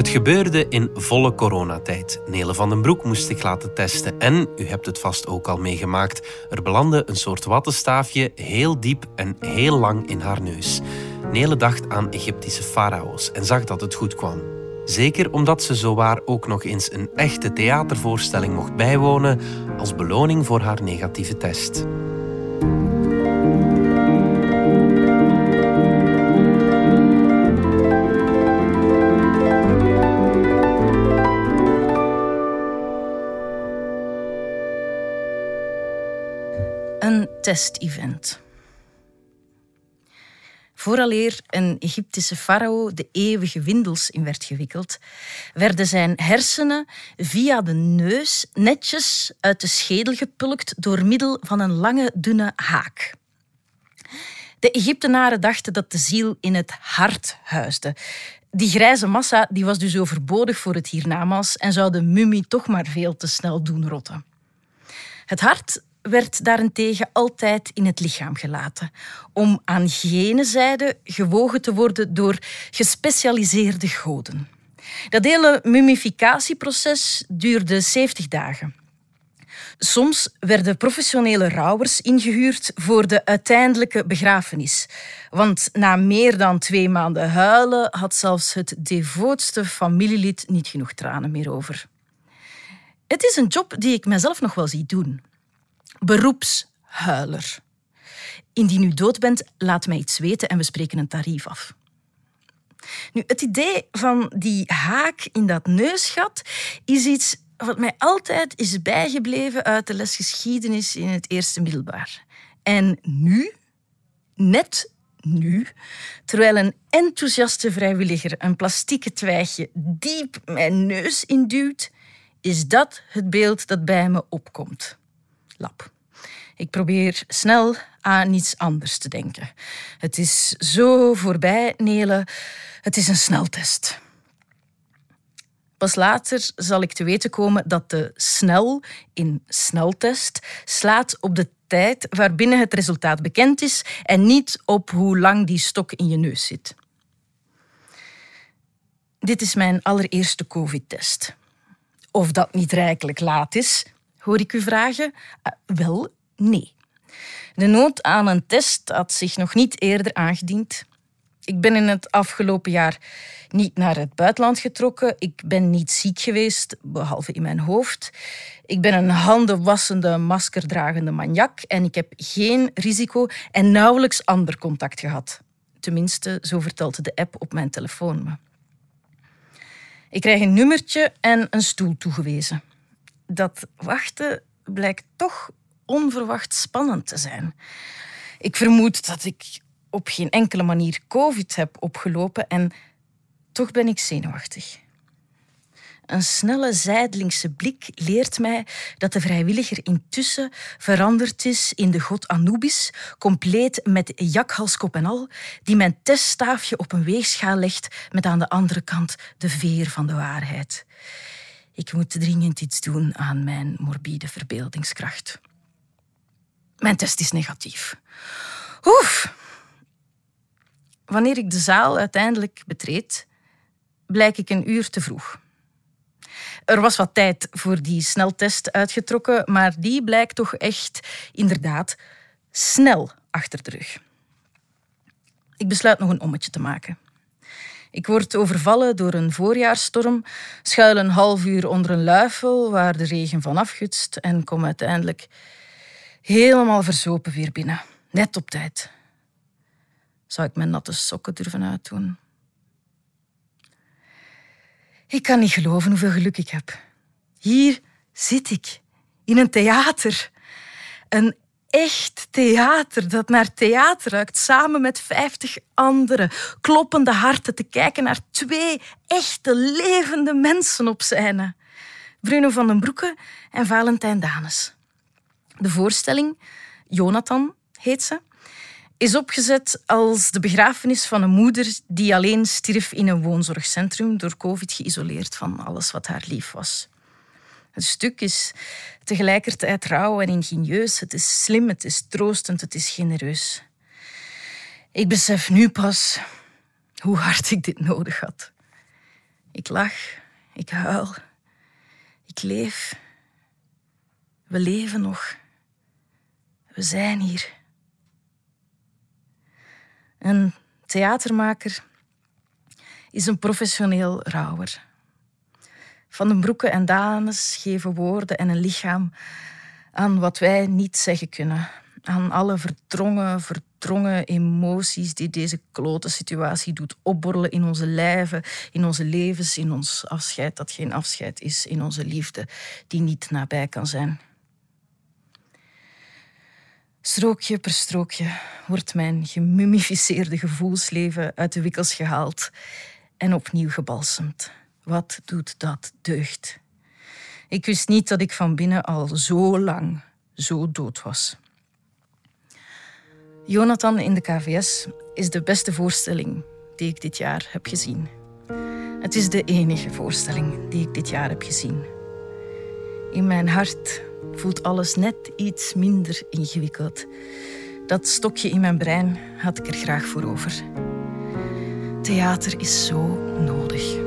Het gebeurde in volle coronatijd. Nele van den Broek moest zich laten testen en, u hebt het vast ook al meegemaakt, er belandde een soort wattenstaafje heel diep en heel lang in haar neus. Nele dacht aan Egyptische farao's en zag dat het goed kwam. Zeker omdat ze zowaar ook nog eens een echte theatervoorstelling mocht bijwonen als beloning voor haar negatieve test. Een testevent. Vooraleer een Egyptische farao de eeuwige windels in werd gewikkeld, werden zijn hersenen via de neus netjes uit de schedel gepulkt door middel van een lange, dunne haak. De Egyptenaren dachten dat de ziel in het hart huisde. Die grijze massa die was dus overbodig voor het hiernamaals en zou de mummie toch maar veel te snel doen rotten. Het hart werd daarentegen altijd in het lichaam gelaten, om aan gene zijde gewogen te worden door gespecialiseerde goden. Dat hele mummificatieproces duurde 70 dagen. Soms werden professionele rouwers ingehuurd voor de uiteindelijke begrafenis. Want na meer dan twee maanden huilen had zelfs het devootste familielid niet genoeg tranen meer over. Het is een job die ik mezelf nog wel zie doen beroepshuiler. Indien u dood bent, laat mij iets weten en we spreken een tarief af. Nu, het idee van die haak in dat neusgat is iets wat mij altijd is bijgebleven uit de les geschiedenis in het eerste middelbaar. En nu, net nu, terwijl een enthousiaste vrijwilliger een plastieke twijgje diep mijn neus induwt, is dat het beeld dat bij me opkomt Ik probeer snel aan iets anders te denken. Het is zo voorbij, Nele. Het is een sneltest. Pas later zal ik te weten komen dat de snel in sneltest slaat op de tijd waarbinnen het resultaat bekend is en niet op hoe lang die stok in je neus zit. Dit is mijn allereerste COVID-test. Of dat niet rijkelijk laat is, hoor ik u vragen? Uh, wel, nee. De nood aan een test had zich nog niet eerder aangediend. Ik ben in het afgelopen jaar niet naar het buitenland getrokken. Ik ben niet ziek geweest, behalve in mijn hoofd. Ik ben een handenwassende, maskerdragende maniak en ik heb geen risico en nauwelijks ander contact gehad. Tenminste, zo vertelt de app op mijn telefoon me. Ik krijg een nummertje en een stoel toegewezen dat wachten blijkt toch onverwacht spannend te zijn. Ik vermoed dat ik op geen enkele manier COVID heb opgelopen en toch ben ik zenuwachtig. Een snelle zijdelingse blik leert mij dat de vrijwilliger intussen veranderd is in de god Anubis, compleet met jakhalskop en al, die mijn teststaafje op een weegschaal legt met aan de andere kant de veer van de waarheid. Ik moet dringend iets doen aan mijn morbide verbeeldingskracht. Mijn test is negatief. Oef. Wanneer ik de zaal uiteindelijk betreed, blijk ik een uur te vroeg. Er was wat tijd voor die sneltest uitgetrokken, maar die blijkt toch echt inderdaad snel achter de rug. Ik besluit nog een ommetje te maken. Ik word overvallen door een voorjaarstorm, schuil een half uur onder een luifel waar de regen van afgutst en kom uiteindelijk helemaal verzopen weer binnen. Net op tijd. Zou ik mijn natte sokken durven uitdoen? Ik kan niet geloven hoeveel geluk ik heb. Hier zit ik, in een theater. Een echt theater dat naar theater ruikt, samen met vijftig andere kloppende harten te kijken naar twee echte levende mensen op scène. Bruno van den Broeke en Valentijn Danes. De voorstelling, Jonathan heet ze, is opgezet als de begrafenis van een moeder die alleen stierf in een woonzorgcentrum door COVID geïsoleerd van alles wat haar lief was. Het stuk is tegelijkertijd rauw en ingenieus. Het is slim, het is troostend, het is genereus. Ik besef nu pas hoe hard ik dit nodig had. Ik lach, ik huil, ik leef. We leven nog. We zijn hier. Een theatermaker is een professioneel rouwer. Van den Broeke en Danes geven woorden en een lichaam aan wat wij niet zeggen kunnen. Aan alle verdrongen, verdrongen emoties die deze klote situatie doet opborrelen in onze lijven, in onze levens, in ons afscheid dat geen afscheid is, in onze liefde die niet nabij kan zijn. Strookje per strookje wordt mijn gemummificeerde gevoelsleven uit de wikkels gehaald en opnieuw gebalsemd. Wat doet dat deugd? Ik wist niet dat ik van binnen al zo lang zo dood was. Jonathan in de KVS is de beste voorstelling die ik dit jaar heb gezien. Het is de enige voorstelling die ik dit jaar heb gezien. In mijn hart voelt alles net iets minder ingewikkeld. Dat stokje in mijn brein had ik er graag voor over. Theater is zo nodig.